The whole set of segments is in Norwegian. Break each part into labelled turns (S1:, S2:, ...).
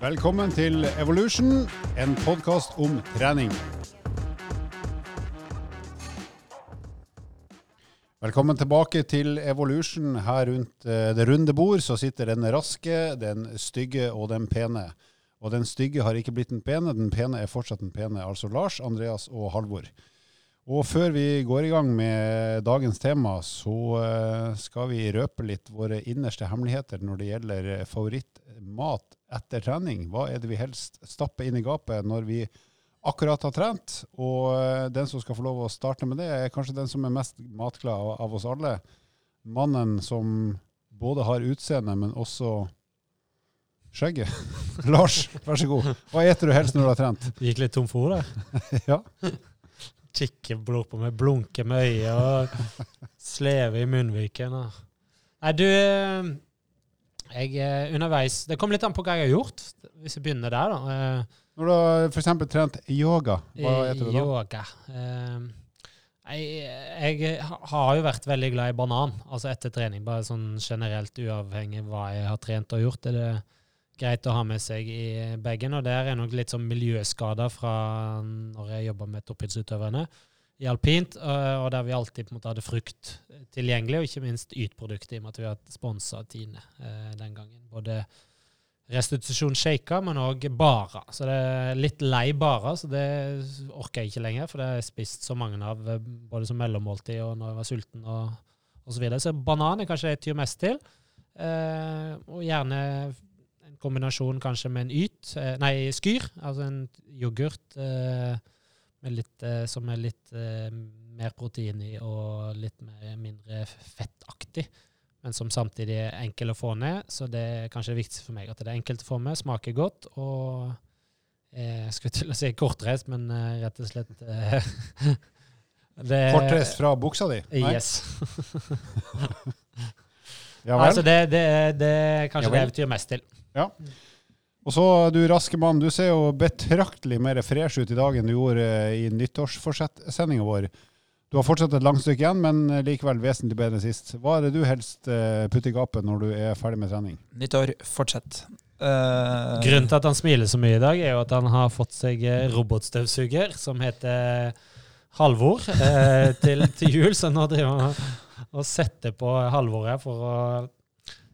S1: Velkommen til Evolution, en podkast om trening. Velkommen tilbake til Evolution. Her rundt eh, det runde bord så sitter den raske, den stygge og den pene. Og den stygge har ikke blitt den pene, den pene er fortsatt den pene. Altså Lars, Andreas og Halvor. Og før vi går i gang med dagens tema, så eh, skal vi røpe litt våre innerste hemmeligheter når det gjelder favorittmat etter trening. Hva er det vi helst stapper inn i gapet når vi akkurat har trent? Og eh, den som skal få lov å starte med det, er kanskje den som er mest matglad av, oss alle. Mannen som både har utseende, men også skjegget. Lars, vær så god. Hva eter du helst når du har trent?
S2: Gikk litt tom for ordet.
S1: Ja.
S2: Kikker blod på meg, blunker med øyet og slever i munnviken. Nei, du eh, Jeg er underveis Det kommer litt an på hva jeg har gjort. Hvis jeg begynner der, da. Eh,
S1: Når du har f.eks. trent yoga, hva heter du da?
S2: Yoga. Eh, jeg, jeg har jo vært veldig glad i banan, altså etter trening. Bare sånn generelt uavhengig hva jeg har trent og gjort. Er det greit å ha med seg i bagen. Og der er nok litt sånn miljøskader fra når jeg jobber med toppidrettsutøverne i alpint, og der vi alltid på en måte hadde frukt tilgjengelig, og ikke minst ytprodukter, i og med at vi har sponsa Tine den gangen. Både restitusjon shaker, men òg barer. Så det er litt lei barer, så det orker jeg ikke lenger, for det har jeg spist så mange av både som mellommåltid og når jeg var sulten og, osv. så videre. Så banan er kanskje det jeg tyr mest til. Og gjerne en kombinasjon kanskje med en yt, nei, skyr, altså en yoghurt litt, eh, som er litt eh, mer protein i og litt mer, mindre fettaktig men som samtidig er enkel å få ned. Så det er kanskje det viktigste for meg at det er enkelt å få med, smaker godt og eh, jeg skulle til å si kortreist, men rett og slett det,
S1: Kortreist fra buksa di? Nei?
S2: Yes.
S1: Ja vel.
S2: altså det, det, det er kanskje
S1: Ja
S2: det jeg betyr mest til.
S1: Og så, du raske mann, du ser jo betraktelig mer fresh ut i dag enn du gjorde eh, i nyttårsforsettsendinga vår. Du har fortsatt et langt stykke igjen, men eh, likevel vesentlig bedre enn sist. Hva er det du helst eh, putter i gapet når du er ferdig med trening?
S3: Nyttår, fortsett. Uh,
S2: Grunnen til at han smiler så mye i dag, er jo at han har fått seg robotstøvsuger som heter Halvor uh, til, til jul. Så nå driver han og setter på Halvor her for å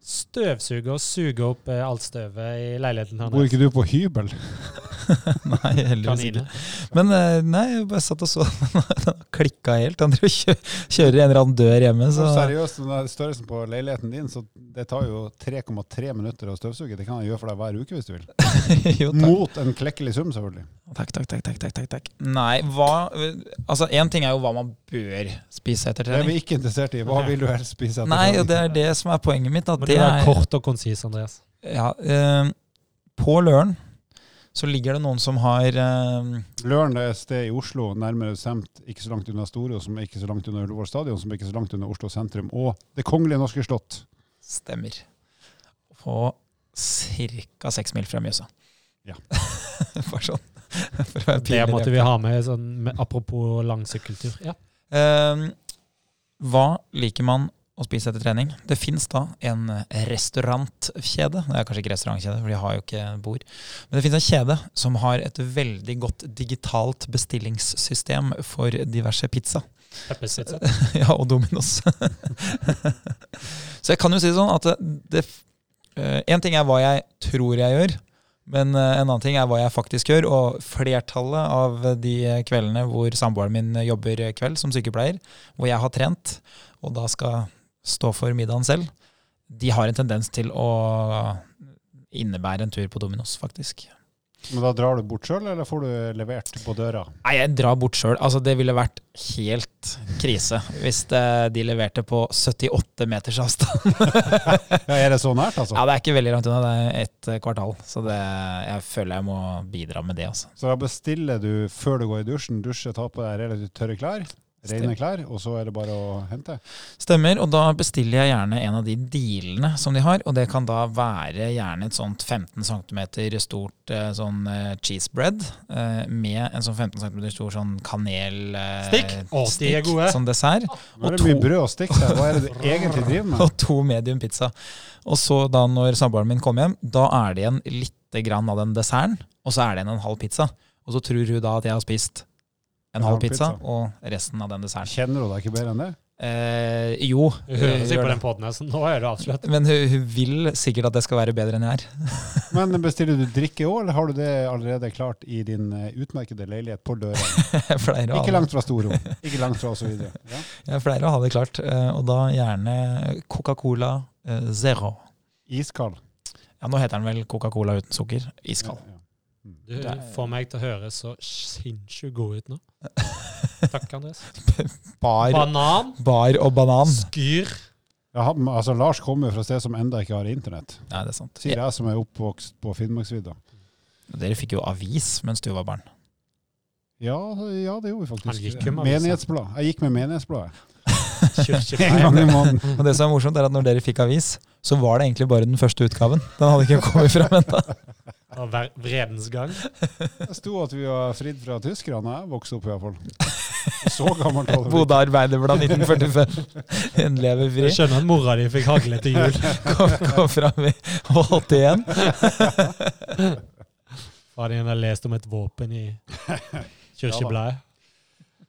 S2: støvsuge og suge opp eh, alt støvet i leiligheten
S1: Bor ikke du på hybel?
S3: Nei, heldigvis ikke. Men eh, nei, jeg bare satt og så Den klikka helt. Han kjører i en eller annen dør hjemme.
S1: Så
S3: Så
S1: seriøst, den der størrelsen på leiligheten din, så det tar jo 3,3 minutter å støvsuge. Det kan jeg gjøre for deg hver uke hvis du vil.
S3: jo, takk.
S1: Mot en klekkelig sum, selvfølgelig.
S3: Takk, takk, takk, takk, takk, takk. Nei, hva Altså, én ting er jo hva man bør spise etter trening.
S1: Det er vi ikke interessert i. Hva vil du helst spise etter
S3: Nei,
S1: trening?
S3: det er det som er poenget mitt. At
S2: Må
S3: det er
S2: kort og konsis, Andreas.
S3: ja, eh, På Løren så ligger det noen som har eh,
S1: Løren det er et sted i Oslo, nærmere bestemt ikke så langt unna Store, som er ikke så langt unna Ullevål stadion, som er ikke så langt unna Oslo sentrum, og Det kongelige norske slott.
S3: Stemmer. På ca. seks mil fra Mjøsa.
S1: Ja.
S3: for sånn. For å
S2: Det måtte vi ha med, sånn, med apropos lang sykkeltur. Ja.
S3: Eh, hva liker man å spise etter trening? Det fins da en restaurantkjede. Det er kanskje ikke restaurantkjede, for de har jo ikke bord. Men det fins en kjede som har et veldig godt digitalt bestillingssystem for diverse pizza.
S2: Peppers pizza.
S3: ja, og Dominos. Så jeg kan jo si det sånn at det, Én En ting er hva jeg tror jeg gjør, men eh, en annen ting er hva jeg faktisk gjør. Og flertallet av de kveldene hvor samboeren min jobber kveld som sykepleier, hvor jeg har trent, og da skal stå for middagen selv, de har en tendens til å innebære en tur på Dominos, faktisk.
S1: Men da drar du bort sjøl, eller får du levert på døra?
S3: Nei, jeg drar bort sjøl. Altså, det ville vært helt krise hvis eh, de leverte på 78 meters avstand.
S1: Ja, Er det så nært, altså?
S3: Ja, det er ikke veldig langt unna. Det er ett eh, kvartal. Så det, jeg føler jeg må bidra med det, altså.
S1: Så da bestiller du før du går i dusjen, dusjer, tar på deg relativt tørre klær, rene klær, og så er det bare å hente.
S3: Stemmer, og da bestiller jeg gjerne en av de dealene som de har. Og det kan da være gjerne et sånt 15 cm stort eh, sånn eh, cheese bread eh, med en sånn 15 cm stor sånn kanel eh,
S2: Stikk? Å, de er gode.
S3: som dessert.
S1: Nå er
S3: Og
S1: det mye brød og stikk der. Hva er det du egentlig driver med?
S3: Og to medium pizza. Og så da når samboeren min kommer hjem, da er det igjen lite grann av den desserten, og så er det igjen en halv pizza. Og så tror hun da at jeg har spist en halv pizza, og resten av den desserten.
S1: Kjenner hun deg ikke bedre enn det?
S3: Eh, jo, hun
S2: seg på den poden så nå er det avslørt.
S3: men hun, hun vil sikkert at det skal være bedre enn jeg er.
S1: Men bestiller du drikke òg, eller har du det allerede klart i din eh, utmerkede leilighet på døra? Ikke langt fra storrom, Ikke langt fra osv. Ja.
S3: Jeg pleier å ha det klart, eh, og da gjerne Coca-Cola eh, Zero.
S1: Iskald.
S3: Ja, nå heter den vel Coca-Cola uten sukker. Iskald.
S1: Ja, ja.
S2: Du
S3: Det er-
S2: får meg til å høre så sinnssykt god ut nå. Takk, Andres.
S3: Bar,
S2: Banan,
S3: bar og banan.
S2: skyr.
S1: Ja, altså, Lars kommer fra et sted som enda ikke har internett.
S3: Nei, det er sant.
S1: Sier jeg som er oppvokst på Finnmarksvidda.
S3: Dere fikk jo avis mens du var barn.
S1: Ja, ja, det gjorde vi
S2: Han
S1: faktisk.
S2: gikk med.
S1: Menighetsblad. Jeg gikk med Menighetsbladet. En gang i måneden.
S3: Og det som er morsomt, er at når dere fikk avis, så var det egentlig bare den første utgaven. Den hadde ikke kommet fram ennå.
S2: Og ver- Vredens gang.
S1: Det sto at vi var fridd fra tyskerne da jeg vokste opp, i hvert fall. Så gammelt var det.
S3: Bodø Arbeiderblad 1945. En lever fri.
S2: Jeg skjønner at mora di fikk hagle til jul.
S3: Kom, kom fram i 81.
S2: Far din har lest om et våpen i Kirkebladet.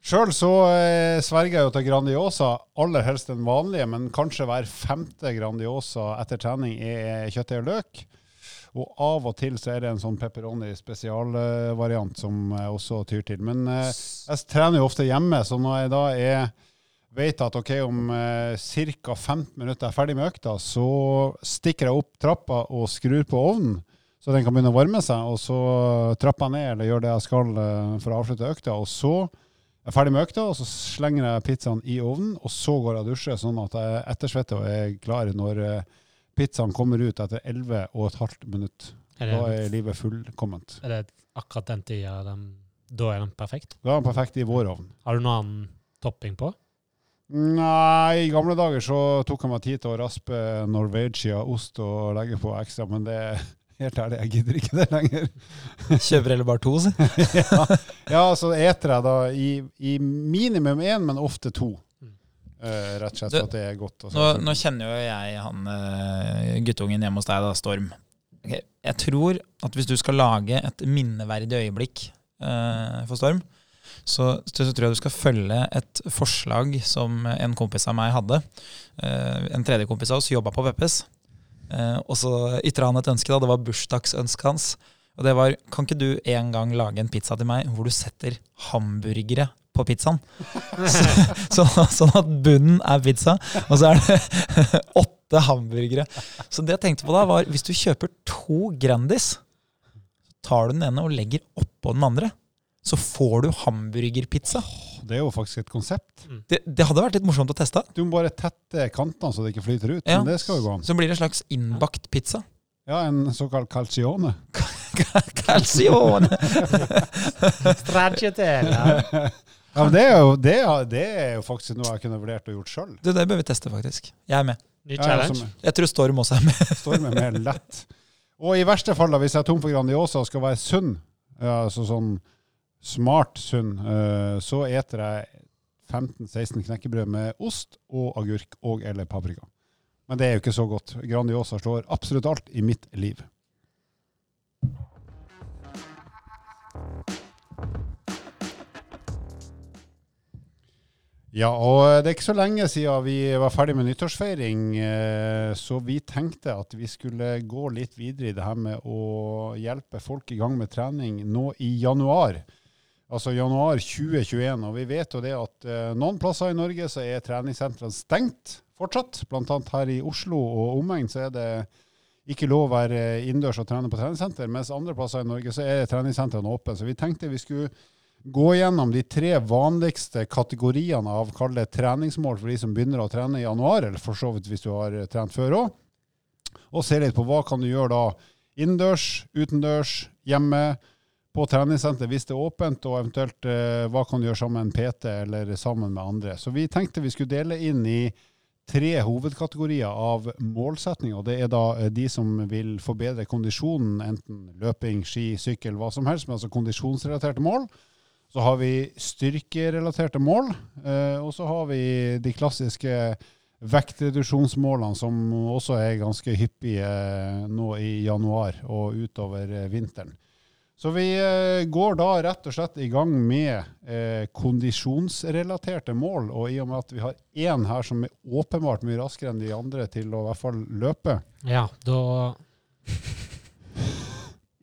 S1: Sjøl så eh, sverger jeg jo til Grandiosa, aller helst den vanlige, men kanskje hver femte Grandiosa etter trening er kjøttdeig og løk. Og av og til så er det en sånn pepperoni spesialvariant som jeg også tyr til. Men eh, jeg trener jo ofte hjemme, så når jeg da er vet at ok, om eh, ca. 15 minutter er jeg ferdig med økta, så stikker jeg opp trappa og skrur på ovnen, så den kan begynne å varme seg. Og så trapper jeg ned eller gjør det jeg skal eh, for å avslutte økta. Og så jeg er ferdig med økta, og så slenger jeg pizzaen i ovnen, og så går jeg og dusjer, sånn at jeg ettersvetter og er klar når pizzaen kommer ut etter 11 og et halvt minutt.
S2: Er
S1: Da er livet fullkomment.
S2: er det akkurat den tida den, Da er den perfekt?
S1: Da er den perfekt i vår ovn.
S2: Har du noen annen topping på?
S1: Nei, i gamle dager så tok jeg meg tid til å raspe Norvegia ost og legge på ekstra, men det helt ærlig, jeg gidder ikke det lenger.
S3: Kjøper heller bare to, si.
S1: ja, ja, så eter jeg da i, i minimum én, men ofte to. Eh, rett og slett
S3: Du,
S1: at det er godt.
S3: Nå, nå kjenner jo jeg han uh, guttungen hjemme hos deg, da, Storm. Okay. Jeg tror at hvis du skal lage et minneverdig øyeblikk uh, for Storm, så, så tror jeg du skal følge et forslag som en kompis av meg hadde. En tredje kompis av oss jobba på Peppes. Og så ytra han et ønske. da, Det var bursdagsønsket hans. Og det var Kan ikke du en gang lage en pizza til meg hvor du setter hamburgere på pizzaen? Så, sånn at bunnen er pizza, og så er det åtte hamburgere. Så det jeg tenkte på da, var hvis du kjøper to Grandis, så tar du den ene og legger oppå den andre. Så får du hamburgerpizza.
S1: Det er jo faktisk et konsept.
S3: Det, det hadde vært litt morsomt å teste.
S1: Du må bare tette kantene så det ikke flyter ut.
S3: Ja.
S1: Men det skal jo gå an.
S3: Så blir det en slags innbakt pizza.
S1: Ja, en såkalt calcione.
S3: Calcione!
S2: Stracciatella.
S1: Ja, men det er, jo, det, er, det er jo faktisk noe jeg kunne vurdert og gjort sjøl.
S3: Det, det bør vi teste, faktisk. Jeg er med.
S2: Ny
S1: Ja,
S2: challenge.
S1: som
S3: Jeg tror Storm også er med.
S1: Storm med mer lett. Og i verste fall, da, hvis jeg er tom for Grandiosa og skal være sunn, altså sånn smart sunn, eh, så eter jeg 15-16 knekkebrød med ost og agurk og eller paprika. Men det er jo ikke så godt. Grandiosa slår absolutt alt i mitt liv. Ja, og det er ikke så lenge siden vi var ferdig med nyttårsfeiring, eh, så vi tenkte at vi skulle gå litt videre i det her med å hjelpe folk i gang med trening nå i januar. Altså januar 2021. Og vi vet jo det at eh, noen plasser i Norge så er treningssentrene stengt fortsatt. Blant annet her i Oslo og omegn så er det ikke lov å være innendørs og trene på treningssenter, mens andre plasser i Norge så er treningssentrene åpne. Så vi tenkte vi skulle gå gjennom de tre vanligste kategoriene av kall det treningsmål for de som begynner å trene i januar, eller for så vidt hvis du har trent før òg. Og se litt på hva kan du gjøre da innendørs, utendørs, hjemme, på treningssenter hvis det er åpent, og eventuelt eh, hva kan du gjøre sammen med en PT eller sammen med andre. Så vi tenkte vi skulle dele inn i tre hovedkategorier av målsetninger. Det er da eh, de som vil forbedre kondisjonen, enten løping, ski, sykkel, hva som helst, men altså kondisjonsrelaterte mål. Så har vi styrkerelaterte mål, eh, og så har vi de klassiske vektreduksjonsmålene som også er ganske hyppige nå i januar og utover vinteren. Så vi eh, går da rett og slett i gang med eh, kondisjonsrelaterte mål. Og i og med at vi har én her som er åpenbart mye raskere enn de andre til å i hvert fall løpe
S2: Ja, da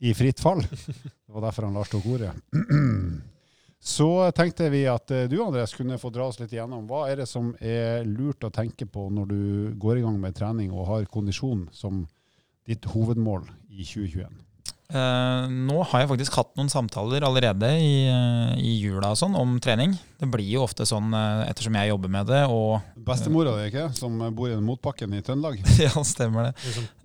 S1: i fritt fall Det var derfor han Lars tok ordet. Så tenkte vi at eh, du Andres kunne få dra oss litt igjennom. Hva er det som er lurt å tenke på når du går i gang med trening og har kondisjon som ditt hovedmål i 2021?
S3: Uh, nå har jeg faktisk hatt noen samtaler allerede i, uh, i jula og sånn om trening. Det blir jo ofte sånn uh, ettersom jeg jobber med det og
S1: Bestemora di, ikke? Som bor i motbakken i Trøndelag?
S3: ja, stemmer det.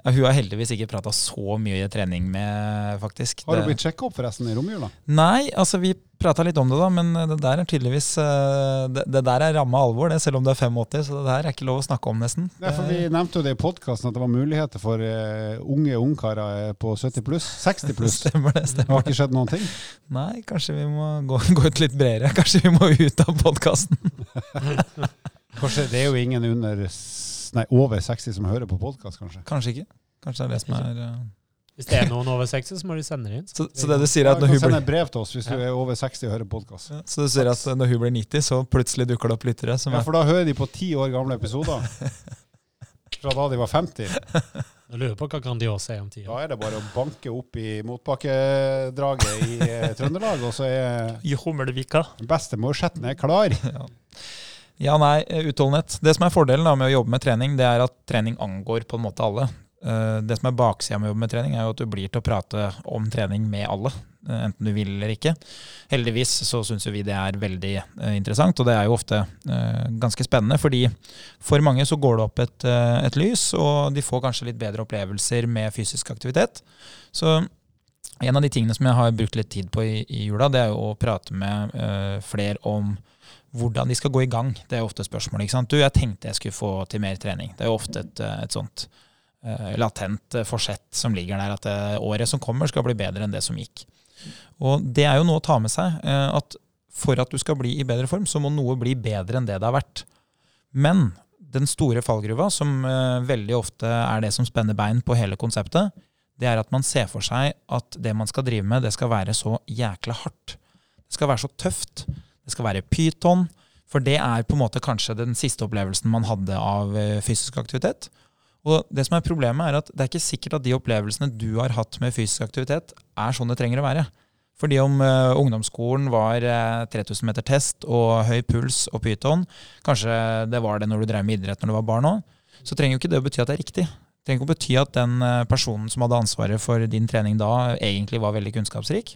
S3: Ja, hun har heldigvis ikke prata så mye trening med, faktisk.
S1: Har du blitt sjekka opp forresten i romjula?
S3: Nei, altså vi prata litt om det, da, men det der er tydeligvis uh, det, det der er ramme alvor, det, selv om du er 85, så det der er ikke lov å snakke om, nesten.
S1: Nei, for Vi nevnte jo det i podkasten at det var muligheter for eh, unge ungkarer på 70 pluss, 60 pluss.
S3: Stemmer det.
S1: Det har ikke skjedd noen ting.
S3: Nei, kanskje vi må gå, gå ut litt bredere. Kanskje vi må ut av podkasten.
S1: Kanskje Det er jo ingen under, nei, over 60 som hører på podkast, kanskje.
S3: Kanskje ikke. Kanskje det er det som er uh...
S2: Hvis det er noen over 60, så må de sende det inn.
S3: så, så det du sier er at når hun blir
S1: et brev til oss hvis du er over 60 og hører podkast.
S3: Ja, Så du sier at når hun blir 90, så plutselig dukker det opp lyttere som
S1: Ja, for da hører de på ti år gamle episoder. Fra da de var 50.
S2: Jeg lurer på hva Grandiosa er om tida.
S1: Da er det bare å banke opp i motbakkedraget i eh, Trøndelag, og så er
S4: I Hummelvika.
S1: bestemorsetten er klar.
S3: ja. ja, nei, utholdenhet. Det som er fordelen da med å jobbe med trening, det er at trening angår på en måte alle. Eh, Det som er baksida med å jobbe med trening, er jo at du blir til å prate om trening med alle. eh, Enten du vil eller ikke. Heldigvis så syns vi det er veldig eh, interessant, og det er jo ofte ganske spennende. Fordi for mange så går det opp et, et lys, og de får kanskje litt bedre opplevelser med fysisk aktivitet. Så en av de tingene som jeg har brukt litt tid på i, i jula, det er jo å prate med uh, flere om hvordan de skal gå i gang. Det er jo ofte spørsmålet. ikke sant? Du, jeg tenkte jeg skulle få til mer trening. Det er jo ofte et, et sånt latent eh, forsett som ligger der, at eh, året som kommer skal bli bedre enn det som gikk. Og det er jo noe å ta med seg, eh, at for at du skal bli i bedre form, så må noe bli bedre enn det det har vært. Men den store fallgruva, som eh, veldig ofte er det som spenner bein på hele konseptet, det er at man ser for seg at det man skal drive med, det skal være så jækla hardt. Det skal være så tøft. Det skal være pyton. For det er på en måte kanskje den siste opplevelsen man hadde av eh, fysisk aktivitet. Og det som er problemet er at det er ikke sikkert at de opplevelsene du har hatt med fysisk aktivitet, er sånn det trenger å være. Fordi om uh, ungdomsskolen var uh, 3000 meter test og høy puls og pyton, kanskje det var det når du drev med idrett når du var barn òg, så trenger jo ikke det å bety at det er riktig. Det trenger ikke å bety at den eh, personen som hadde ansvaret for din trening da, egentlig var veldig kunnskapsrik.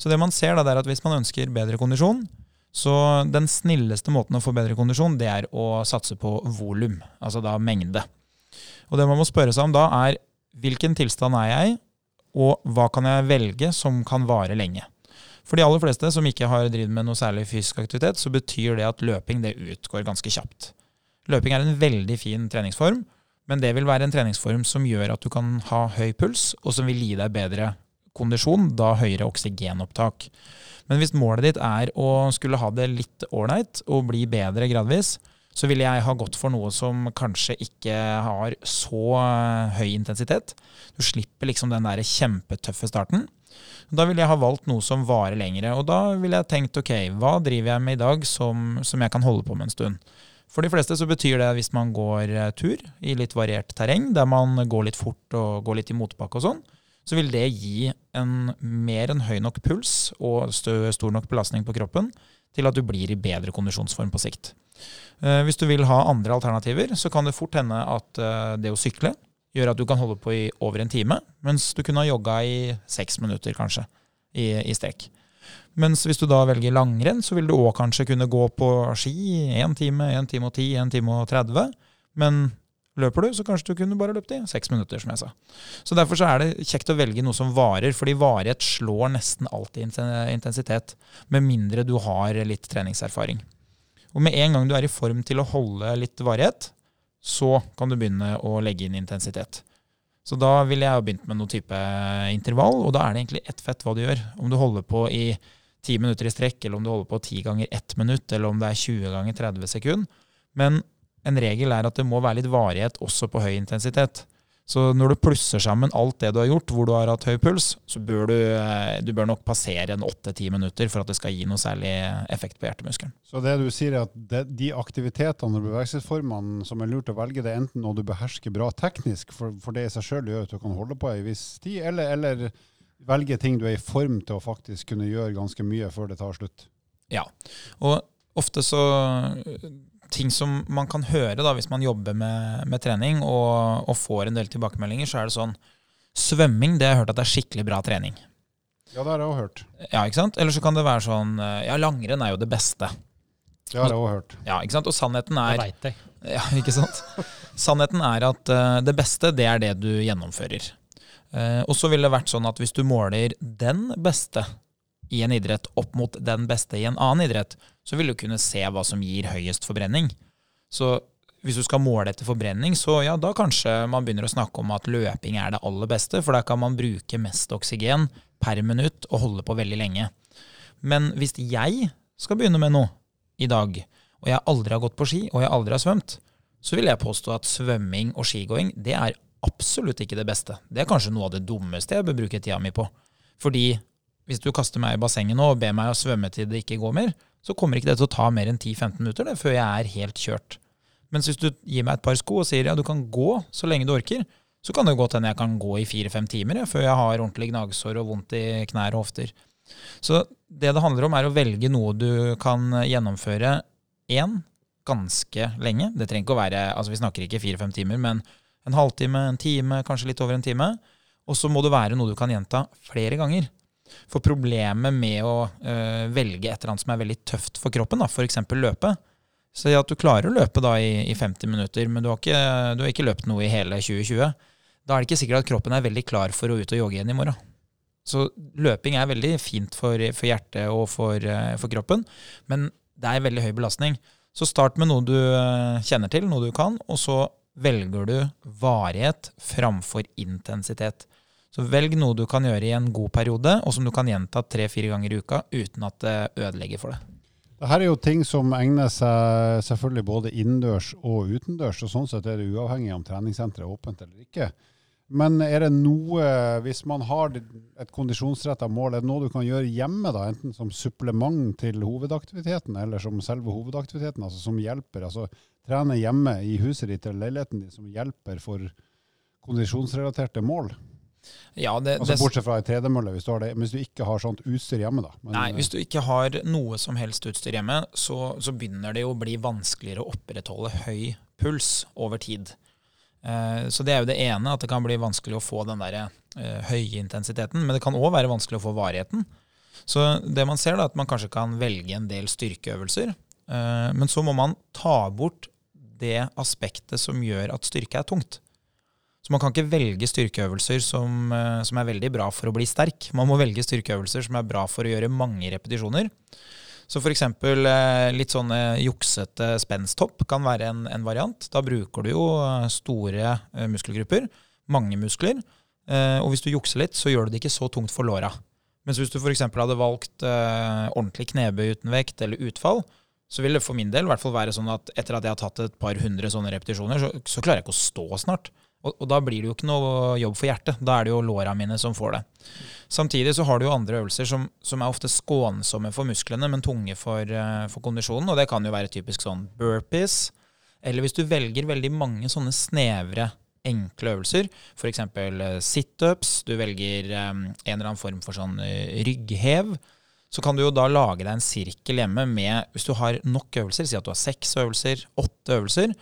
S3: Så det man ser da, det er at hvis man ønsker bedre kondisjon, så den snilleste måten å få bedre kondisjon, det er å satse på volum, altså da mengde. Og det man må spørre seg om da, er hvilken tilstand er jeg og hva kan jeg velge som kan vare lenge? For de aller fleste som ikke har drevet med noe særlig fysisk aktivitet, så betyr det at løping det utgår ganske kjapt. Løping er en veldig fin treningsform, men det vil være en treningsform som gjør at du kan ha høy puls, og som vil gi deg bedre kondisjon, da høyere oksygenopptak. Men hvis målet ditt er å skulle ha det litt ålreit og bli bedre gradvis, så ville jeg ha gått for noe som kanskje ikke har så eh, høy intensitet. Du slipper liksom den der kjempetøffe starten. Da ville jeg ha valgt noe som varer lengre. Og da ville jeg tenkt ok, hva driver jeg med i dag som, som jeg kan holde på med en stund? For de fleste så betyr det hvis man går eh, tur i litt variert terreng, der man går litt fort og går litt i motbakke og sånn, så vil det gi en mer enn høy nok puls og stor nok belastning på kroppen til at du blir i bedre kondisjonsform på sikt. Eh, Hvis du vil ha andre alternativer, så kan det fort hende at eh, det å sykle gjør at du kan holde på i over en time, mens du kunne ha jogga i seks minutter, kanskje, i, i strekk. Mens hvis du da velger langrenn, så vil du òg kanskje kunne gå på ski i én time, én time og ti, én time og 30. Men Løper du, så kanskje du kunne bare løpt i seks minutter, som jeg sa. Så derfor så er det kjekt å velge noe som varer, fordi varighet slår nesten alltid intensitet. Med mindre du har litt treningserfaring. Og med en gang du er i form til å holde litt varighet, så kan du begynne å legge inn intensitet. Så da ville jeg begynt med noen type intervall, og da er det egentlig ett fett hva du gjør. Om du holder på i ti minutter i strekk, eller om du holder på ti ganger ett minutt, eller om det er 20 ganger 30 sekunder. Men en regel er at det må være litt varighet også på høy intensitet. Så når du plusser sammen alt det du har gjort, hvor du har hatt høy puls, så bør du, eh, du bør nok passere en åtte-ti minutter for at det skal gi noe særlig effekt på hjertemuskelen.
S1: Så det du sier er at det, de aktivitetene og bevegelsesformene som er lurt å velge, det er enten noe du behersker bra teknisk, for, for det i seg sjøl gjør at du kan holde på ei viss tid, eller, eller velge ting du er i form til å faktisk kunne gjøre ganske mye før det tar slutt.
S3: Ja, og ofte så ting som man kan høre da, hvis man jobber med, med trening og, og, får en del tilbakemeldinger, så er det sånn Svømming det har jeg hørt at det er skikkelig bra trening.
S1: Ja, det har jeg òg hørt.
S3: Ja, ikke sant? Eller så kan det være sånn Ja, langrenn er jo det beste.
S1: Det har jeg òg hørt.
S3: Ja, ikke sant? Og sannheten er
S2: Det veit jeg.
S3: Ja, ikke sant? Sannheten er at uh, det beste, det er det du gjennomfører. Uh, og så ville det vært sånn at hvis du måler den beste i en idrett opp mot den beste i en annen idrett, så vil du kunne se hva som gir høyest forbrenning. Så hvis du skal måle etter forbrenning, så ja, da kanskje man begynner å snakke om at løping er det aller beste, for da kan man bruke mest oksygen per minutt og holde på veldig lenge. Men hvis jeg skal begynne med noe i dag, og jeg aldri har gått på ski, og jeg aldri har svømt, så vil jeg påstå at svømming og skigåing, det er absolutt ikke det beste. Det er kanskje noe av det dummeste jeg bør bruke tida mi på. Fordi hvis du kaster meg i bassenget nå og ber meg å svømme til det ikke går mer, så kommer ikke det til å ta mer enn 10-15 minutter det, før jeg er helt kjørt. Mens hvis du gir meg et par sko og sier ja, du kan gå så lenge du orker, så kan det godt hende jeg kan gå i fire-fem timer ja, før jeg har ordentlig gnagsår og vondt i knær og hofter. Så det det handler om, er å velge noe du kan gjennomføre én ganske lenge. Det trenger ikke å være altså Vi snakker ikke fire-fem timer, men en halvtime, en time, kanskje litt over en time. Og så må det være noe du kan gjenta flere ganger. For problemet med å øh, velge et eller annet som er veldig tøft for kroppen, f.eks. løpe Så at du klarer å løpe da i, i 50 minutter, men du har, ikke, du har, ikke, løpt noe i hele 2020. Da er det ikke sikkert at kroppen er veldig klar for å ut og jogge igjen i morgen. Så løping er veldig fint for, for hjertet og for, øh, for, kroppen, men det er veldig høy belastning. Så start med noe du øh, kjenner til, noe du kan, og så velger du varighet framfor intensitet. Så velg noe du kan gjøre i en god periode, og som du kan gjenta tre-fire ganger i uka uten at det ødelegger for det.
S1: Dette er jo ting som egner seg selvfølgelig både innendørs og utendørs, og sånn sett er det uavhengig om treningssenteret er åpent eller ikke. Men er det noe, hvis man har et kondisjonsretta mål, er det noe du kan gjøre hjemme, da, enten som supplement til hovedaktiviteten eller som selve hovedaktiviteten, altså som hjelper? Altså trene hjemme i huset ditt eller leiligheten din som hjelper for kondisjonsrelaterte mål?
S3: Ja, det,
S1: altså Bortsett fra ei tredemølle, hvis, hvis, du ikke har sånt utstyr hjemme. da.
S3: Men, nei, Hvis du ikke har noe som helst utstyr hjemme, så, så, begynner det jo å bli vanskeligere å opprettholde høy puls over tid. Eh, så det er jo det ene, at det kan bli vanskelig å få den der eh, høye intensiteten. Men det kan òg være vanskelig å få varigheten. Så det man ser, da, at man kanskje kan velge en del styrkeøvelser. Eh, men så må man ta bort det aspektet som gjør at styrke er tungt. Så man kan ikke velge styrkeøvelser som, eh, som, er veldig bra for å bli sterk. Man må velge styrkeøvelser som er bra for å gjøre mange repetisjoner. Så f.eks. Eh, litt sånne juksete spensthopp kan være en, en, variant. Da bruker du jo eh, store muskelgrupper, mange muskler. Og hvis du jukser litt, så gjør du det ikke så tungt for låra. Mens hvis du f.eks. hadde valgt ordentlig knebøy uten vekt eller utfall, så vil det for min del hvert fall være sånn at etter at jeg har tatt et par hundre sånne repetisjoner, så, så klarer jeg ikke å stå snart. Og, og, da blir det jo ikke noe jobb for hjertet. Da er det jo låra mine som får det. Samtidig så har du jo andre øvelser som, som er ofte skånsomme for musklene, men tunge for, uh, for, kondisjonen. Og det kan jo være typisk sånn burpees. Eller hvis du velger veldig mange sånne snevre, enkle øvelser, f.eks. Eh, situps, du velger um, en eller annen form for sånn rygghev, så kan du jo da lage deg en sirkel hjemme med Hvis du har nok øvelser, si at du har seks øvelser, åtte øvelser,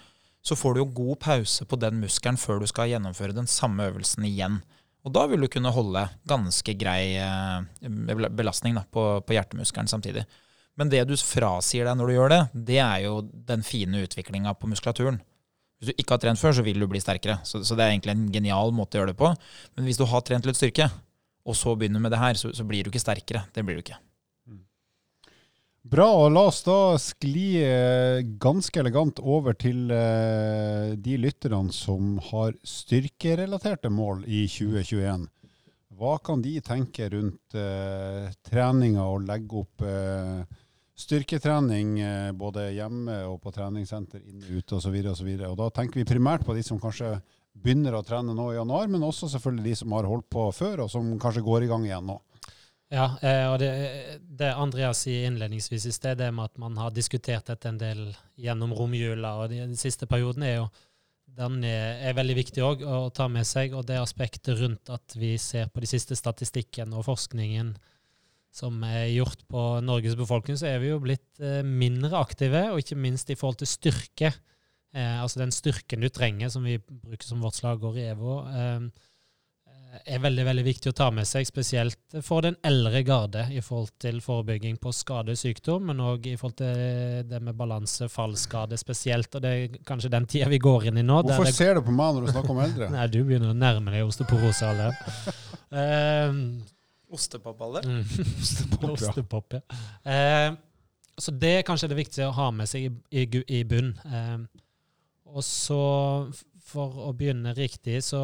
S3: så får du jo god pause på den muskelen før du skal gjennomføre den samme øvelsen igjen. Og da vil du kunne holde ganske grei eh, belastning da, på, på, hjertemuskelen samtidig. Men det du frasier deg når du gjør det, det er jo den fine utviklinga på muskulaturen. Hvis du ikke har trent før, så vil du bli sterkere. Så, så det er egentlig en genial måte å gjøre det på. Men hvis du har trent litt styrke, og så begynner med det her, så, så blir du ikke sterkere. Det blir du ikke.
S1: Bra, og la oss da skli eh, ganske elegant over til eh, de lytterne som har styrkerelaterte mål i 2021. Hva kan de tenke rundt eh, treninga og legge opp eh, styrketrening både hjemme og på treningssenter, inne, ute osv. Og da tenker vi primært på de som kanskje begynner å trene nå i januar, men også selvfølgelig de som har holdt på før, og som kanskje går i gang igjen nå.
S2: Ja, eh, og det, det Andreas sier innledningsvis i sted, det med at man har diskutert dette en del gjennom romjula, og de, de siste perioden, er jo den er, er veldig viktig òg å ta med seg. Og det aspektet rundt at vi ser på de siste statistikken og forskningen som er gjort på Norges befolkning, så er vi jo blitt eh, mindre aktive, og ikke minst i forhold til styrke. Eh, altså den styrken du trenger, som vi bruker som vårt slagord i EVO. Eh, er veldig veldig viktig å ta med seg, spesielt for den eldre garde i forhold til forebygging på skade og sykdom, men òg i forhold til det med balanse, fallskade spesielt. og Det er kanskje den tida vi går inn i nå.
S1: Hvorfor
S2: det,
S1: ser du på meg når du snakker om eldre?
S2: Nei, Du begynner å nærme deg osteoporose alle. uh,
S3: Ostepop, alle?
S2: Mm.
S1: Ostepop, ja.
S2: Ostepop, ja. Uh, så det er kanskje det viktigste å ha med seg i, i, i bunn. Uh, og så for å begynne riktig, så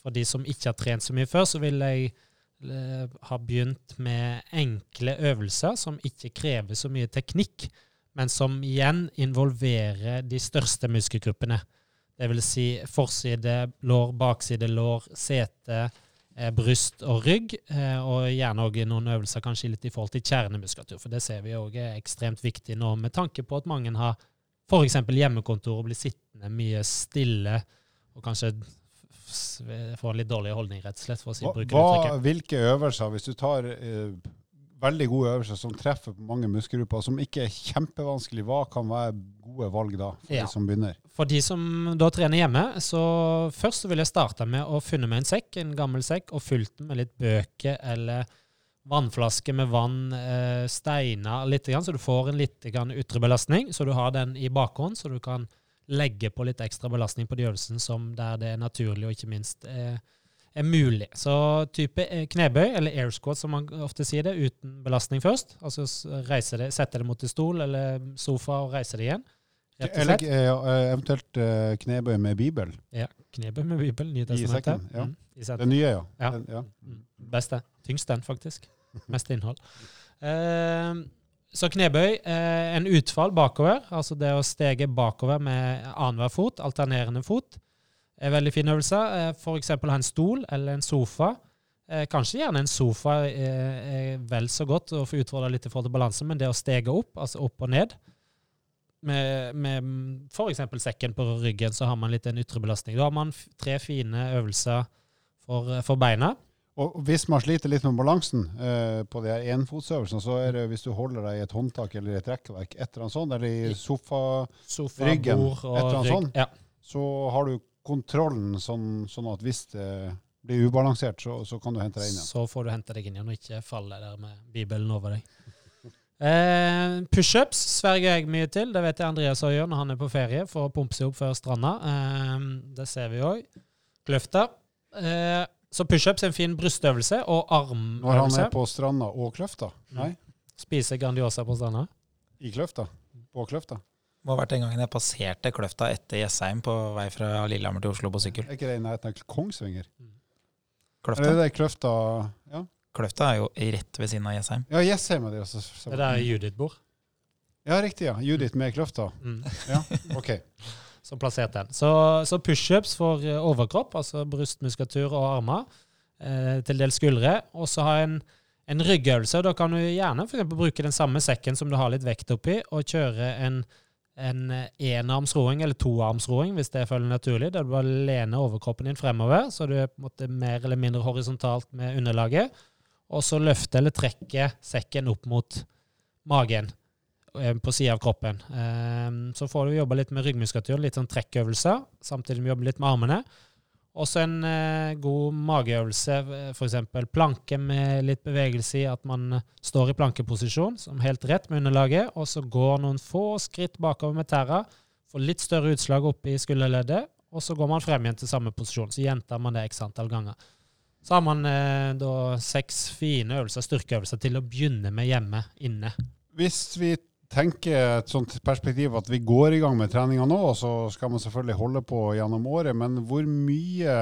S2: for de som ikke har trent så mye før, så vil jeg eh, ha begynt med enkle øvelser som ikke krever så mye teknikk, men som igjen involverer de største muskelgruppene. Det vil si forside lår, bakside lår, sete, eh, bryst og rygg. Eh, og gjerne òg noen øvelser kanskje litt i forhold til kjernemuskulatur, for det ser vi òg er ekstremt viktig nå, med tanke på at mange har f.eks. hjemmekontor og blir sittende mye stille og kanskje få en litt dårlig holdning, rett og slett. for å si,
S1: brukeruttrykket. Hvilke øvelser, hvis du tar eh, veldig gode øvelser som treffer på mange muskelgrupper, som ikke er kjempevanskelig, hva kan være gode valg da, for ja. de som begynner?
S2: For de som da trener hjemme, så først så vil jeg starte med å finne med en sekk, en gammel sekk, og fylt den med litt bøker eller vannflaske med vann, eh, steiner litt, så du får en litt ytre belastning. Så du har den i bakhånd, så du kan legge på litt ekstra belastning på de øvelsene som der det er naturlig og ikke minst er, er mulig. Så type eh, knebøy, eller air squat som man ofte sier det, uten belastning først. Altså reise det, sette det mot en stol eller sofa og reise det igjen.
S1: Eller eh, eventuelt knebøy med bibel.
S2: Ja, knebøy med bibel. Nye
S1: I sekken, ja. Mm, i det nye, ja.
S2: ja. Mm. Beste. Tyngst den, faktisk. Mest innhold. Eh, så knebøy, eh, en utfall bakover, altså det å stege bakover med annenhver fot, alternerende fot, er veldig fin øvelse. Eh, F.eks. ha en stol eller en sofa. Eh, kanskje gjerne en sofa eh, er vel så godt å få utfordra litt i forhold til balanse, men det å stege opp, altså opp og ned med, med f.eks. sekken på ryggen, så har man litt en ytre belastning. Da har man tre fine øvelser for, for beina.
S1: Og hvis man sliter litt med balansen eh, på de her enfotsøvelsene, så er det hvis du holder deg i et håndtak eller et rekkverk, et eller annet sånt, eller i sofaryggen, Sofa, et eller annet sånt, ja. så har du kontrollen sånn, sånn, at hvis det blir ubalansert, så, så, kan du hente deg inn igjen.
S2: Så får du hente deg inn igjen og ikke falle der med Bibelen over deg. Eh, Pushups sverger jeg mye til. Det vet jeg Andreas også gjør når han er på ferie for å pumpe seg opp før stranda. Eh, det ser vi òg. Kløfta. Eh, så pushups er en fin brystøvelse og armøvelse.
S1: Når han er på stranda og Kløfta? Mm. Nei?
S2: Spiser Grandiosa på stranda?
S1: I Kløfta? På Kløfta?
S3: Det må ha vært den gangen jeg passerte Kløfta etter Jessheim på vei fra Lillehammer til Oslo på sykkel.
S1: Er ikke det i nærheten av Kongsvinger?
S3: Mm. Kløfta?
S1: Er det det Kløfta ja?
S3: Kløfta er jo rett ved siden av Jessheim.
S1: Ja, Jessheim er det også.
S2: Det der Judith bor?
S1: Ja, riktig. ja. Judith med Kløfta. Mm. Ja, ok.
S2: Som plasserte den. Så, så pushups for eh, overkropp, altså brystmuskulatur og armer, eh, til dels skuldre. Og så ha en, en ryggøvelse. Da kan du gjerne for bruke den samme sekken som du har litt vekt oppi, og kjøre en en enarmsroing eller toarmsroing, hvis det føles naturlig, der du bare lener overkroppen din fremover, så du er på en måte mer eller mindre horisontalt med underlaget, og så løfte eller trekke sekken opp mot magen. Eh, på sida av kroppen. Ehm, så får du jobbe litt med ryggmuskulatur, litt sånn trekkøvelser, samtidig med å jobbe litt med armene. Også en eh, god mageøvelse, f.eks. planke med litt bevegelse i at man står i plankeposisjon, som helt rett med underlaget, og så går noen få skritt bakover med tæra får litt større utslag opp i skulderleddet, og så går man frem igjen til samme posisjon. Så gjentar man det x antall ganger. Så har man eh, da seks fine øvelser, styrkeøvelser til å begynne med hjemme inne.
S1: Hvis vi tenker et sånt perspektiv at vi går i gang med treninga nå, og så skal man selvfølgelig holde på gjennom året, men hvor mye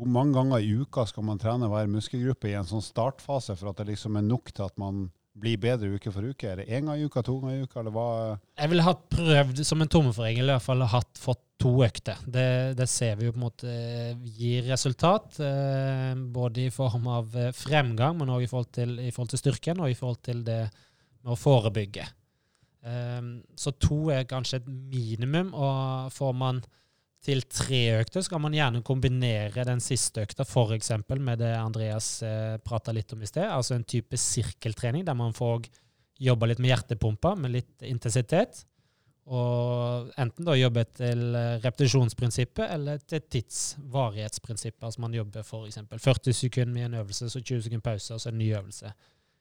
S1: hvor mange ganger i uka skal man trene hver muskelgruppe i en sånn startfase for at det liksom er nok til at man blir bedre uke for uke? Er det én gang i uka, to ganger i uka, eller hva?
S2: Jeg ville hatt prøvd som en tommelforregel i hvert fall hatt fått to økter. Det, det ser vi jo på en måte eh, gir resultat. Eh, både i form av eh, fremgang, men òg i, i forhold til styrken og i forhold til det med å forebygge. Eh, så to er kanskje et minimum, og får man til tre økter, så kan man gjerne kombinere den siste økta f.eks. med det Andreas eh, prata litt om i sted, altså en type sirkeltrening der man får jobba litt med hjertepumpa med litt intensitet. Og enten da jobbe til repetisjonsprinsippet eller til tidsvarighetsprinsippet. Altså man jobber f.eks. 40 sekunder med en øvelse, så 20 sekunder pause, og så en ny øvelse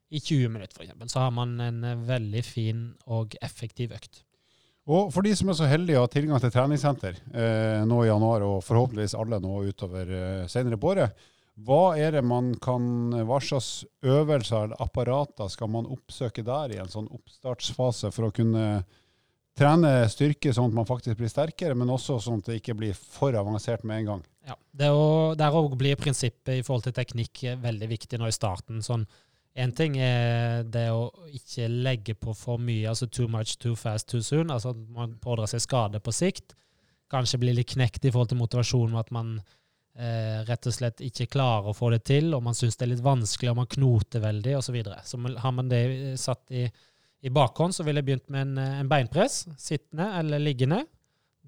S2: i 20 minutter f.eks. Så har man en eh, veldig fin og effektiv økt.
S1: Og for de som er så heldige å ha tilgang til treningssenter eh, nå i januar, og forhåpentligvis alle nå utover eh, senere på året, hva er det man kan, hva slags øvelser eller apparater skal man oppsøke der i en sånn oppstartsfase for å kunne trene styrke sånn at man faktisk blir sterkere, men også sånn at det ikke blir for avansert med en gang?
S2: Ja, det å, Der òg blir prinsippet i forhold til teknikk eh, veldig viktig nå i starten. sånn Én ting er det å ikke legge på for mye, altså too much, too fast, too soon. altså at Man pådrar seg skade på sikt. Kanskje blir litt knekt i forhold til motivasjonen med at man eh, rett og slett ikke klarer å få det til, og man syns det er litt vanskelig, og man knoter veldig, osv. Så, videre. så har man det satt i, i bakhånd, så ville jeg begynt med en, eh, en beinpress, sittende eller liggende.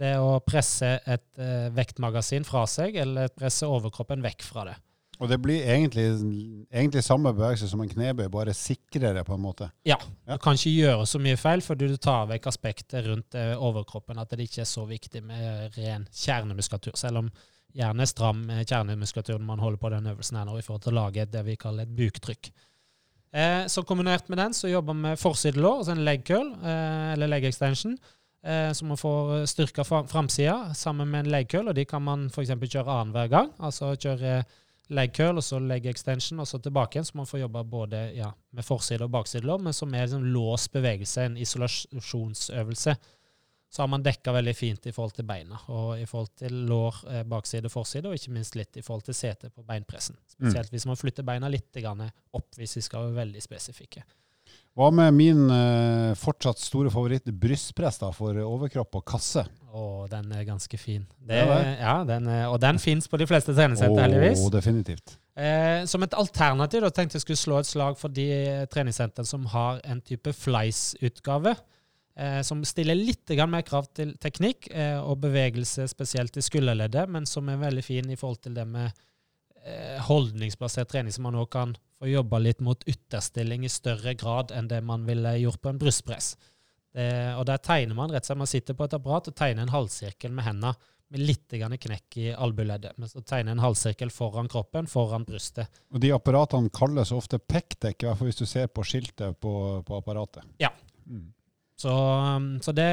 S2: Det å presse et eh, vektmagasin fra seg, eller presse overkroppen vekk fra det.
S1: Og det blir egentlig, egentlig samme bevegelse som en knebøy, bare sikrere på en måte.
S2: Ja.
S1: Ja.
S2: Du kan ikke gjøre så mye feil, for du tar vekk aspektet rundt eh, overkroppen. At det ikke er så viktig med ren kjernemuskulatur. Selv om gjerne stram eh, kjernemuskulatur når man holder på den øvelsen her nå, i forhold til å lage det vi kaller et buktrykk. Eh, så kombinert med den så jobber vi med forsidelår, altså en leg curl, eh, eller leg extension. Eh, så man får styrka fra- framsida sammen med en leg curl, og de kan man f.eks. kjøre annenhver gang. Altså kjøre leg curl og så leg extension, og så tilbake igjen. Så man får jobbe både ja, med forside og baksidelår, men som er liksom låst bevegelse, en isolasjonsøvelse. Så har man dekka veldig fint i forhold til beina, og i forhold til lår, eh, bakside, forside, og ikke minst litt i forhold til sete på beinpressen. Spesielt hvis man flytter beina litt grann opp, hvis vi skal være veldig spesifikke.
S1: Hva med min eh, fortsatt store favoritt, brystpress da, for overkropp og kasse?
S2: Og den er ganske fin. Det,
S1: Ja, det.
S2: ja, den er, og den fins på de fleste treningssenter, heldigvis.
S1: Å, definitivt.
S2: Eh, som et alternativ da tenkte jeg skulle slå et slag for de eh, treningssentrene som har en type Flice-utgave. Eh, som stiller litt mer krav til teknikk eh, og bevegelse, spesielt i skulderleddet, men som er veldig fin i forhold til det med eh, holdningsbasert trening, som man òg kan få jobba litt mot ytterstilling i større grad enn det man ville gjort på en brystpress. Det, og der tegner man rett og slett, man sitter på et apparat og tegner en halvsirkel med hendene med litt grann knekk i albueleddet. Men så tegner en halvsirkel foran kroppen, foran brystet.
S1: Og de apparatene kalles ofte pekdekk, i hvert fall hvis du ser på skiltet på, på apparatet.
S2: Ja.
S1: Mm.
S2: Så, um, så det,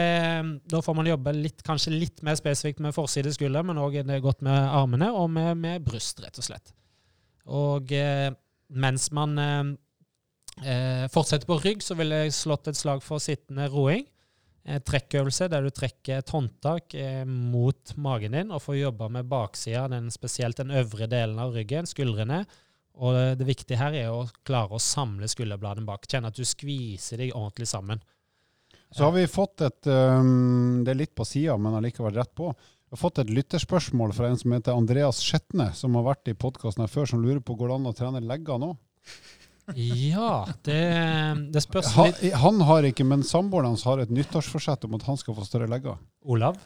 S2: da får man jobbe litt, kanskje litt mer spesifikt med forside skulder, men òg godt med armene og med, med bryst, rett og slett. Og eh, mens man eh, eh, fortsetter på rygg, så ville jeg slått et slag for sittende roing. Eh, trekkøvelse der du trekker et håndtak eh, mot magen din og får jobba med baksida, spesielt den øvre delen av ryggen, skuldrene. Og det viktige her er å klare å samle skulderbladene bak. Kjenne at du skviser deg ordentlig sammen.
S1: Så har vi fått et um, Det er litt på sida, men allikevel rett på. Vi har fått et lytterspørsmål fra en som heter Andreas Skjetne, som har vært i podkasten her før, som lurer på går det an å trene legger nå.
S2: Ja, det, det spørs litt
S1: han har ikke, men samboeren hans har et nyttårsforsett om at han skal få større legger.
S2: Olav?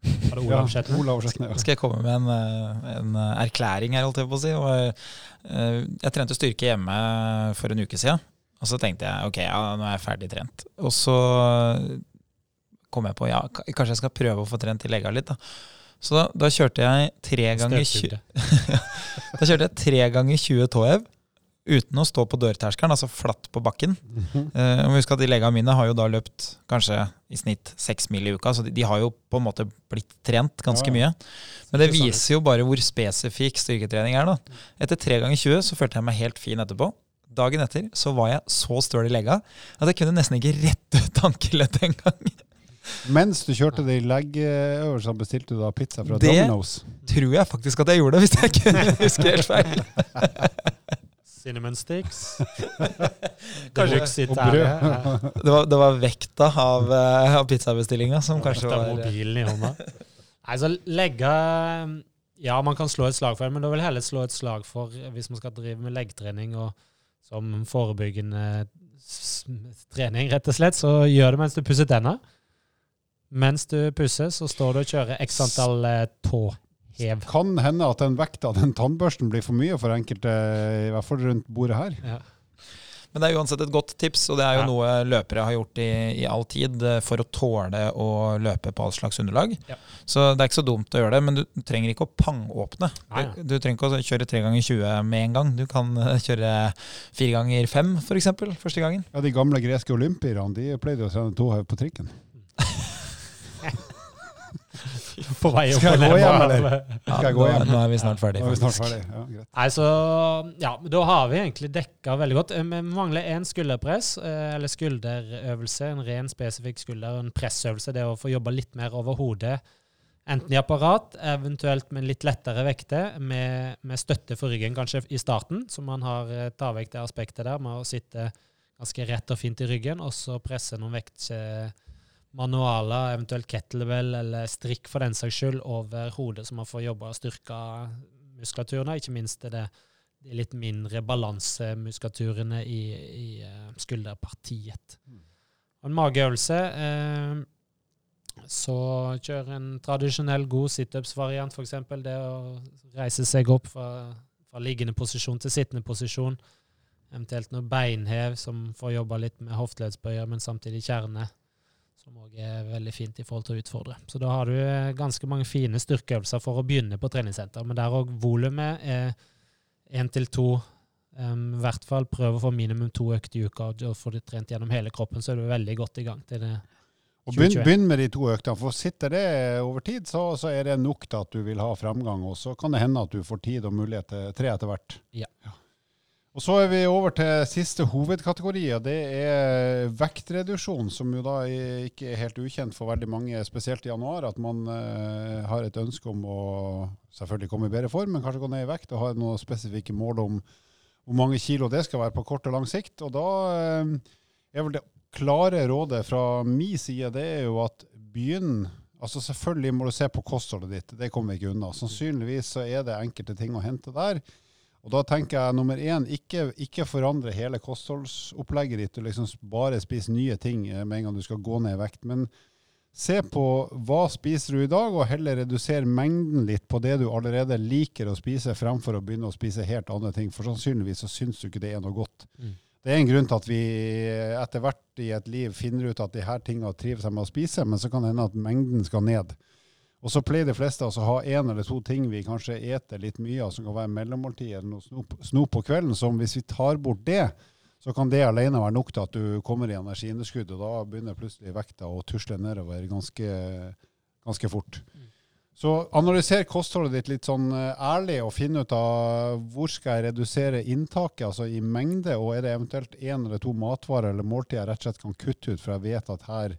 S2: Var det Olav Skjetne?
S1: Olav Skjetne, ja.
S3: Skal jeg komme med en, eh, en eh, erklæring her, holdt jeg på å si. Og, eh, jeg trente styrke hjemme for en uke siden. Og så tenkte jeg ok, ja, nå er jeg ferdig trent. Og så kom jeg på ja, kanskje jeg skal prøve å få trent i legga litt. da. Så da, da kjørte jeg tre ganger, tjue-
S2: Støvsugde.
S3: da kjørte jeg tre ganger 20 tåhev uten å stå på dørterskelen, altså flatt på bakken. Mm -hmm. uh, husk at De legene mine har jo da løpt kanskje i snitt seks mil i uka, så de, de, har jo på en måte blitt trent ganske mye. Men det viser jo bare hvor spesifikk styrketrening er. da. Etter tre ganger 20 så følte jeg meg helt fin etterpå. Dagen etter så var jeg så støl i legga at jeg kunne nesten ikke rette ut ankeleddet engang.
S1: Mens du kjørte de leggøvelsene, bestilte du da pizza fra
S3: Det-
S1: Domino's?
S3: Tror jeg faktisk at jeg gjorde, hvis jeg ikke husker helt feil.
S2: Cinnamon sticks.
S3: Kanskje-
S2: ikke
S1: sitt
S2: Italia.
S3: Det var, det var vekta av, eh, av pizzabestillinga som kanskje
S2: Kanskje
S3: var
S2: mobilen i hånda. Nei, så legge Ja, man kan slå et slag for det, men da vil jeg heller slå et slag for hvis man skal drive med leggtrening og som forebyggende trening, rett og slett, så gjør det mens du pusser tenna. Mens du pusser, så står du og kjører x antall eh, tåhev.
S1: Kan hende at den vekta, den tannbørsten, blir for mye for enkelte, i hvert fall rundt bordet her.
S2: Ja.
S3: Men det er uansett et godt tips, og det er jo
S2: Ja.
S3: noe løpere har gjort i, i all tid eh, for å tåle å løpe på all slags underlag.
S2: Ja.
S3: Så det er ikke så dumt å gjøre det, men du trenger ikke å pangåpne.
S2: Nei,
S3: Du, du trenger ikke å kjøre tre ganger 20 med en gang. Du kan eh, kjøre fire ganger fem, f.eks. første gangen.
S1: Ja, De gamle greske olympierne de pleide å trene tohev på trikken.
S2: På vei opp
S1: Skal jeg gå hjem, eller? Skal jeg gå
S3: nå,
S1: hjem?
S3: nå er vi snart
S1: Nå er vi snart ferdig. Ja, greit.
S2: Nei, så Ja, da har vi egentlig dekka veldig godt. Eh, Vi mangler én skulderpress, eh, eller skulderøvelse. En ren, spesifikk skulder- en pressøvelse. Det å få jobba litt mer over hodet. Enten i apparat, eventuelt med litt lettere vekter, med, med støtte for ryggen kanskje i starten, så man har eh, tar vekk det aspektet der med å sitte ganske rett og fint i ryggen, og så presse noen vektmanualer, eventuelt kettlebell eller strikk for den saks skyld, over hodet, så man får jobba og styrka muskulaturen. Ikke minst er det de litt mindre balansemuskulaturene i, i eh, skulderpartiet. Og en mageøvelse eh, så kjør en tradisjonell god situps-variant, f.eks. Det å reise seg opp fra, fra liggende posisjon til sittende posisjon. Eventuelt noe beinhev som får jobba litt med hofteleddsbøyer, men samtidig kjerne. Som òg er veldig fint i forhold til å utfordre. Så da har du eh, ganske mange fine styrkeøvelser for å begynne på treningssenter. Men der òg volumet er én til to. Um, I hvert fall prøv å få minimum to økter i uka, og få det trent gjennom hele kroppen, så er du veldig godt i gang til det.
S1: Og begynn, begynn med de to øktene, for sitter det over tid, så, så er det nok til at du vil ha framgang. Og så kan det hende at du får tid og mulighet til tre etter hvert.
S2: Ja. Ja.
S1: Og så er vi over til siste hovedkategori, og det er vektreduksjon, som jo da ikke er helt ukjent for veldig mange, spesielt i januar, at man eh, har et ønske om å selvfølgelig komme i bedre form, men kanskje gå ned i vekt og ha noen spesifikke mål om hvor mange kilo det skal være på kort og lang sikt. Og da eh, er vel det klare rådet fra min side, det er jo at begynn Altså Selvfølgelig må du se på kostholdet ditt, det kommer vi ikke unna. Sannsynligvis så er det enkelte ting å hente der. Og da tenker jeg nummer én, ikke, ikke forandre hele kostholdsopplegget ditt og liksom bare spise nye ting eh, med en gang du skal gå ned i vekt. Men se på hva spiser du i dag, og heller redusere mengden litt på det du allerede liker å spise, fremfor å begynne å spise helt andre ting. For sannsynligvis så syns du ikke det er noe godt.
S2: Mm.
S1: Det er en grunn til at vi etter hvert i et liv finner ut at de her tingene trives jeg med å spise, men så kan det hende at mengden skal ned. Og så pleier de fleste altså å ha én eller to ting vi kanskje eter litt mye av, som kan være mellommåltid eller noe snop, snop på kvelden, som hvis vi tar bort det, så kan det alene være nok til at du kommer i energiunderskudd, og da begynner plutselig vekta å tusle nedover ganske, ganske fort. Så analyser kostholdet ditt litt sånn eh, ærlig, og finn ut av hvor skal jeg redusere inntaket, altså i mengde, og er det eventuelt én eller to matvarer eller måltider jeg rett og slett kan kutte ut, for jeg vet at her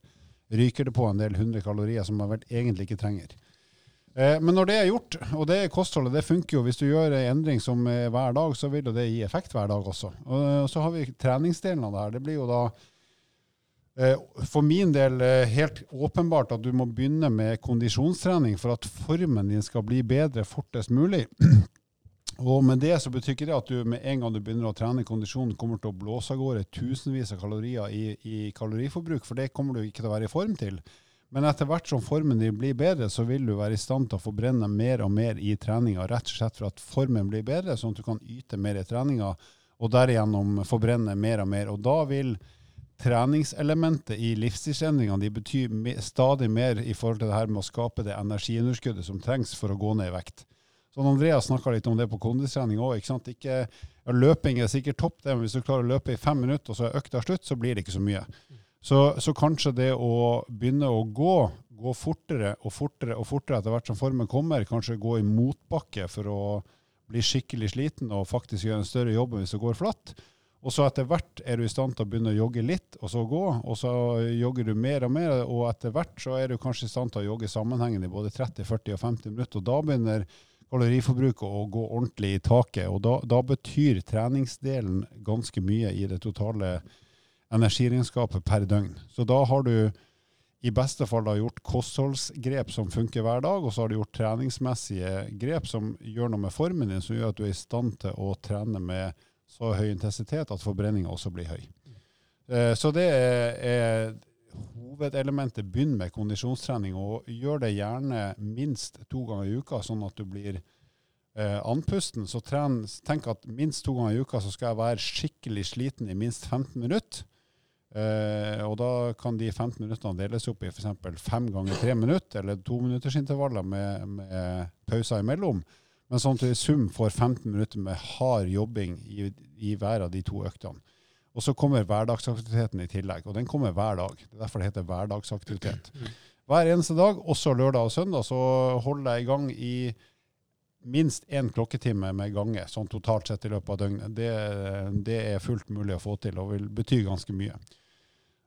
S1: ryker det på en del hundre kalorier som man egentlig ikke trenger. Eh, Men når det er gjort, og det er kostholdet, det funker jo. Hvis du gjør en endring som er hver dag, så vil det gi effekt hver dag også. Og så har vi treningsdelen av det her. Det blir jo da eh, for min del eh, helt åpenbart at du må begynne med kondisjonstrening for at formen din skal bli bedre fortest mulig. Og med det så betyr ikke det at du med en gang du begynner å trene kondisjonen, kommer til å blåse av gårde tusenvis av kalorier i, i kaloriforbruk, for det kommer du ikke til å være i form til. Men etter hvert som formen din blir bedre, så vil du være i stand til å forbrenne mer og mer i treninga, rett og slett for at formen blir bedre, sånn at du kan yte mer i treninga, og derigjennom forbrenne mer og mer. Og da vil treningselementet i livsstilsendringene de betyr stadig mer i forhold til det her med å skape det energiunderskuddet som trengs for å gå ned i vekt. Sånn Andreas snakka litt om det på kondistrening òg. Ja, løping er sikkert topp, det, men hvis du klarer å løpe i fem minutter, og så er økta slutt, så blir det ikke så mye. Så, så, kanskje det å begynne å gå, gå fortere og fortere og fortere etter hvert som formen kommer, kanskje gå i motbakke for å bli skikkelig sliten og faktisk gjøre en større jobb hvis det går flatt. Og så etter hvert er du i stand til å begynne å jogge litt, og så gå. Og så jogger du mer og mer, og etter hvert så er du kanskje i stand til å jogge sammenhengende i både 30, 40 og 50 minutter. Og da begynner kaloriforbruket og gå ordentlig i taket. Og da, da betyr treningsdelen ganske mye i det totale energiregnskapet per døgn. Så da har du i beste fall da gjort kostholdsgrep som funker hver dag, og så har du gjort treningsmessige grep som gjør noe med formen din, som gjør at du er i stand til å trene med så høy intensitet at forbrenninga også blir høy. Eh, så det er hovedelementet. Begynn med kondisjonstrening, og gjør det gjerne minst to ganger i uka, sånn at du blir eh, andpusten. Så tren, tenk at minst to ganger i uka så skal jeg være skikkelig sliten i minst 15 minutter. Eh, og da kan de 15 minuttene deles opp i f.eks. fem ganger tre minutter, eller to minutters med, med pauser imellom. Men sånn at du i sum får 15 minutter med hard jobbing i, i hver av de to øktene. Og så kommer hverdagsaktiviteten i tillegg, og den kommer hver dag. Det er derfor det heter hverdagsaktivitet. Hver eneste dag, også lørdag og søndag, så holder jeg i gang i minst én klokketime med gange, sånn totalt sett i løpet av døgnet. Det, det er fullt mulig å få til, og vil bety ganske mye.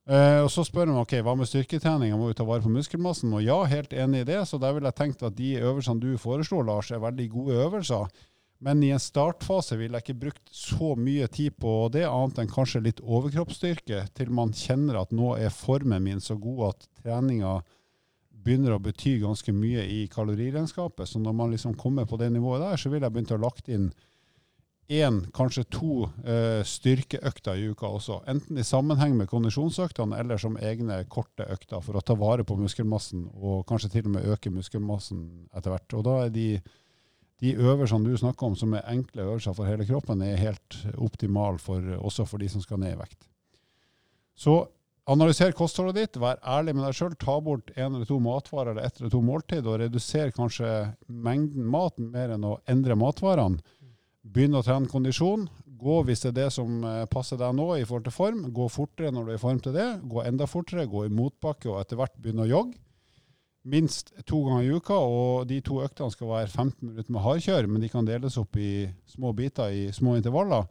S1: Uh, og Så spør de ok, hva med styrketrening, må vi ta vare på muskelmassen? Og ja, helt enig i det. Så der vil jeg tenke at de øvelsene du foreslår, Lars, er veldig gode øvelser. Men i en startfase vil jeg ikke brukt så mye tid på det, annet enn kanskje litt overkroppsstyrke, til man kjenner at nå er formen min så god at treninga begynner å bety ganske mye i kaloriregnskapet. Så når man liksom kommer på det nivået der, så vil jeg begynne å lagt inn én, kanskje to uh, styrkeøkter i uka også. Enten i sammenheng med kondisjonsøktene eller som egne korte økter for å ta vare på muskelmassen og kanskje til og med øke muskelmassen etter hvert. Og da er de, de øvelsene du snakker om som er enkle øvelser for hele kroppen, er helt optimale også for de som skal ned i vekt. Så analyser kostholdet ditt, vær ærlig med deg sjøl. Ta bort en eller to matvarer eller ett eller to måltid, og reduser kanskje mengden mat mer enn å endre matvarene. Begynn å trene kondisjon. Gå hvis det er det som eh, passer deg nå i forhold til form. Gå fortere når du er i form til det. Gå enda fortere, gå i motbakke og etter hvert begynne å jogge. Minst to ganger i uka, og de to øktene skal være 15 minutter med hardkjør, men de kan deles opp i små biter i små intervaller.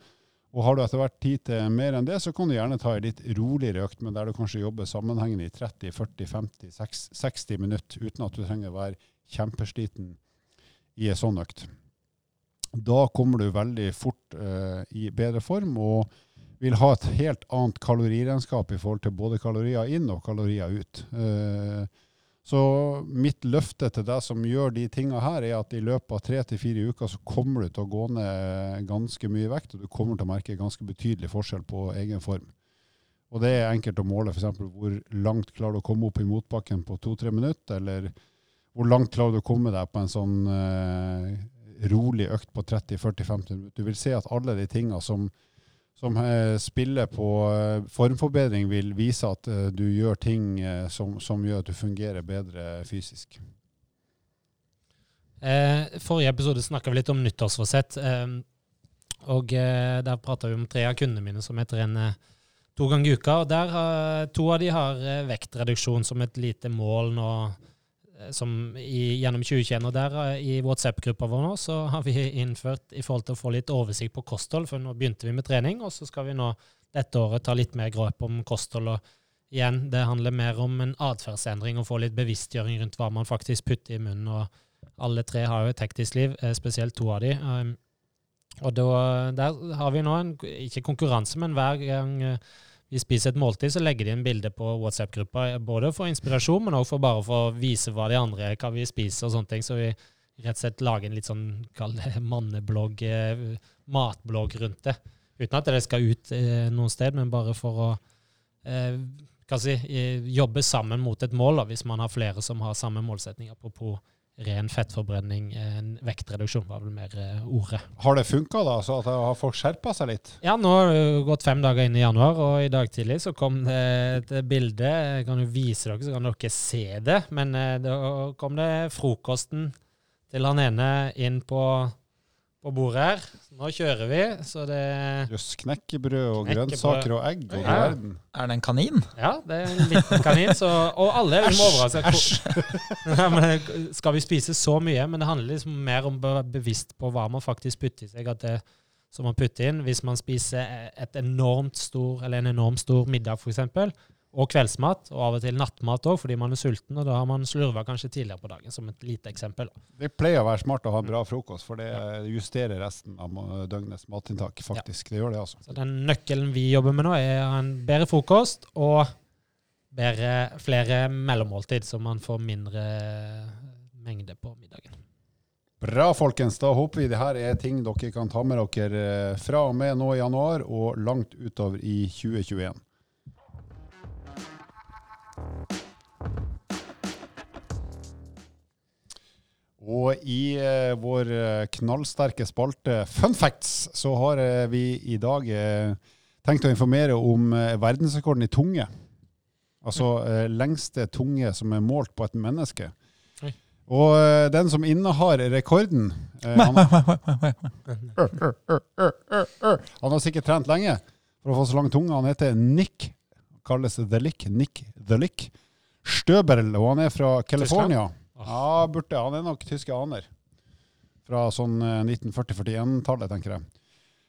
S1: Og har du etter hvert tid til mer enn det, så kan du gjerne ta en litt roligere økt, men der du kanskje jobber sammenhengende i 30, 40, 50, 60 minutter, uten at du trenger å være kjempesliten i en sånn økt. Da kommer du veldig fort eh, i bedre form og vil ha et helt annet kaloriregnskap i forhold til både kalorier inn og kalorier ut. Uh, så mitt løfte til deg som gjør de tinga her, er at i løpet av tre til fire uker så kommer du til å gå ned ganske mye vekt, og du kommer til å merke ganske betydelig forskjell på egen form. Og det er enkelt å måle f.eks. hvor langt klarer du å komme opp i motbakken på to-tre minutter, eller hvor langt klarer du å komme deg på en sånn uh, rolig økt på 30-40-50 minutter. Du vil se at alle de tinga som, som eh, spiller på eh, formforbedring, vil vise at eh, du gjør ting som, som, gjør at du fungerer bedre fysisk.
S2: Eh, forrige episode snakka vi litt om nyttårsforsett. Eh, og eh, Der prata vi om tre av kundene mine som heter en to ganger i uka. og der har, To av de har vektreduksjon som et lite mål nå som i, gjennom 2021. Og der eh, i WhatsApp-gruppa vår nå så har vi innført i forhold til å få litt oversikt på kosthold, for nå begynte vi med trening, og så skal vi nå dette året ta litt mer grep om kosthold. og igjen, Det handler mer om en atferdsendring og få litt bevisstgjøring rundt hva man faktisk putter i munnen. og Alle tre har jo et hektisk liv, eh, spesielt to av de. Og da, der har vi nå en, ikke konkurranse, men hver gang vi spiser et måltid, så legger de inn bilde på WhatsApp-gruppa, både for inspirasjon, men også for bare for å vise hva de andre hva vi spiser og sånne ting. Så vi rett og slett lager en litt sånn kall det manneblogg, eh, matblogg rundt det. Uten at det skal ut eh, noen sted, men bare for å eh, si, eh, jobbe sammen mot et mål, da, hvis man har flere som har samme målsetning. Apropos ren fettforbrenning, en vektreduksjon var vel mer uh, ordet.
S1: Har det funka, da? Så at har folk skjerpa seg litt?
S2: Ja, nå har det gått fem dager inn i januar, og i dag tidlig så kom det et bilde. Jeg kan jo vise dere, så kan dere se det. Men uh, da kom det frokosten til han ene inn på, på bordet her. Nå kjører vi, så det
S1: Jøss, knekkebrød og
S2: Knekkebrød.
S1: grønnsaker og egg og
S2: Ja.
S1: verden.
S3: Er det en kanin?
S2: Ja, det er en liten kanin. Så, og alle er liksom overraska. Ja, Skal vi spise så mye? Men det handler liksom mer om å være bevisst på hva man faktisk putter i seg. At det som man putter inn, Hvis man spiser et enormt stor, eller en enormt stor middag, f.eks., og kveldsmat, og av og til nattmat òg, fordi man er sulten, og da har man slurva kanskje tidligere på dagen, som et lite eksempel.
S1: Det pleier å være smart å ha en bra frokost, for det justerer resten av døgnets matinntak, faktisk. Det gjør det, altså.
S2: Så den nøkkelen vi jobber med nå, er en bedre frokost og bedre, flere mellommåltid, så man får mindre mengde på middagen.
S1: Bra, folkens. Da håper vi det her er ting dere kan ta med dere eh, fra og med nå i januar og langt utover i 2021. Og i eh, vår eh, knallsterke spalte Fun facts så har eh, vi i dag eh, tenkt å informere om eh, verdensrekorden i tunge. Altså eh, lengste tunge som er målt på et menneske.
S2: Oi.
S1: Og den som innehar rekorden han, han har sikkert trent lenge for å få så lang tunge. Han heter Nick, kalles The Lick. Nick The Lick. Støberl, og han er fra California. Ja, burde. Han er nok tyske aner. Fra sånn eh, 1940-41-tallet, tenker jeg.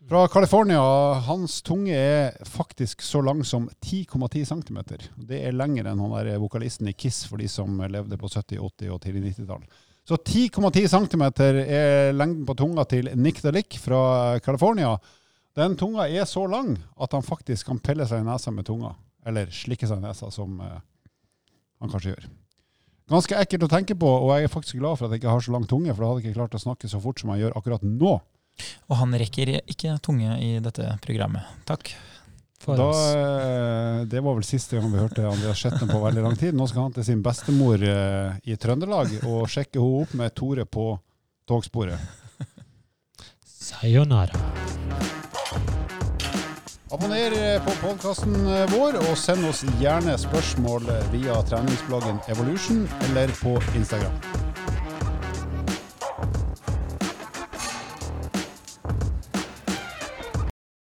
S1: Fra California. Hans tunge er faktisk så lang som 10,10 cm. Det er lenger enn han der vokalisten i Kiss for de som levde på 70-, 80- og tidlig 90-tall. Så 10,10 cm er lengden på tunga til Nick the Lick fra California. Den tunga er så lang at han faktisk kan pelle seg i nesa med tunga. Eller slikke seg i nesa, som eh, han kanskje gjør. Ganske ekkelt å tenke på, og jeg er faktisk glad for at jeg ikke har så lang tunge, for da hadde jeg ikke klart å snakke så fort som jeg gjør akkurat nå.
S3: Og han rekker ikke tunge i dette programmet. Takk.
S2: For
S1: Da,
S2: oss.
S1: eh, det var vel siste gang vi hørte Andreas Skjetne på veldig lang tid. Nå skal han til sin bestemor eh, i Trøndelag og sjekke henne opp med Tore på togsporet.
S2: Sayonara.
S1: Abonner eh, på podkasten vår, og send oss gjerne spørsmål via treningsbloggen Evolution eller på Instagram.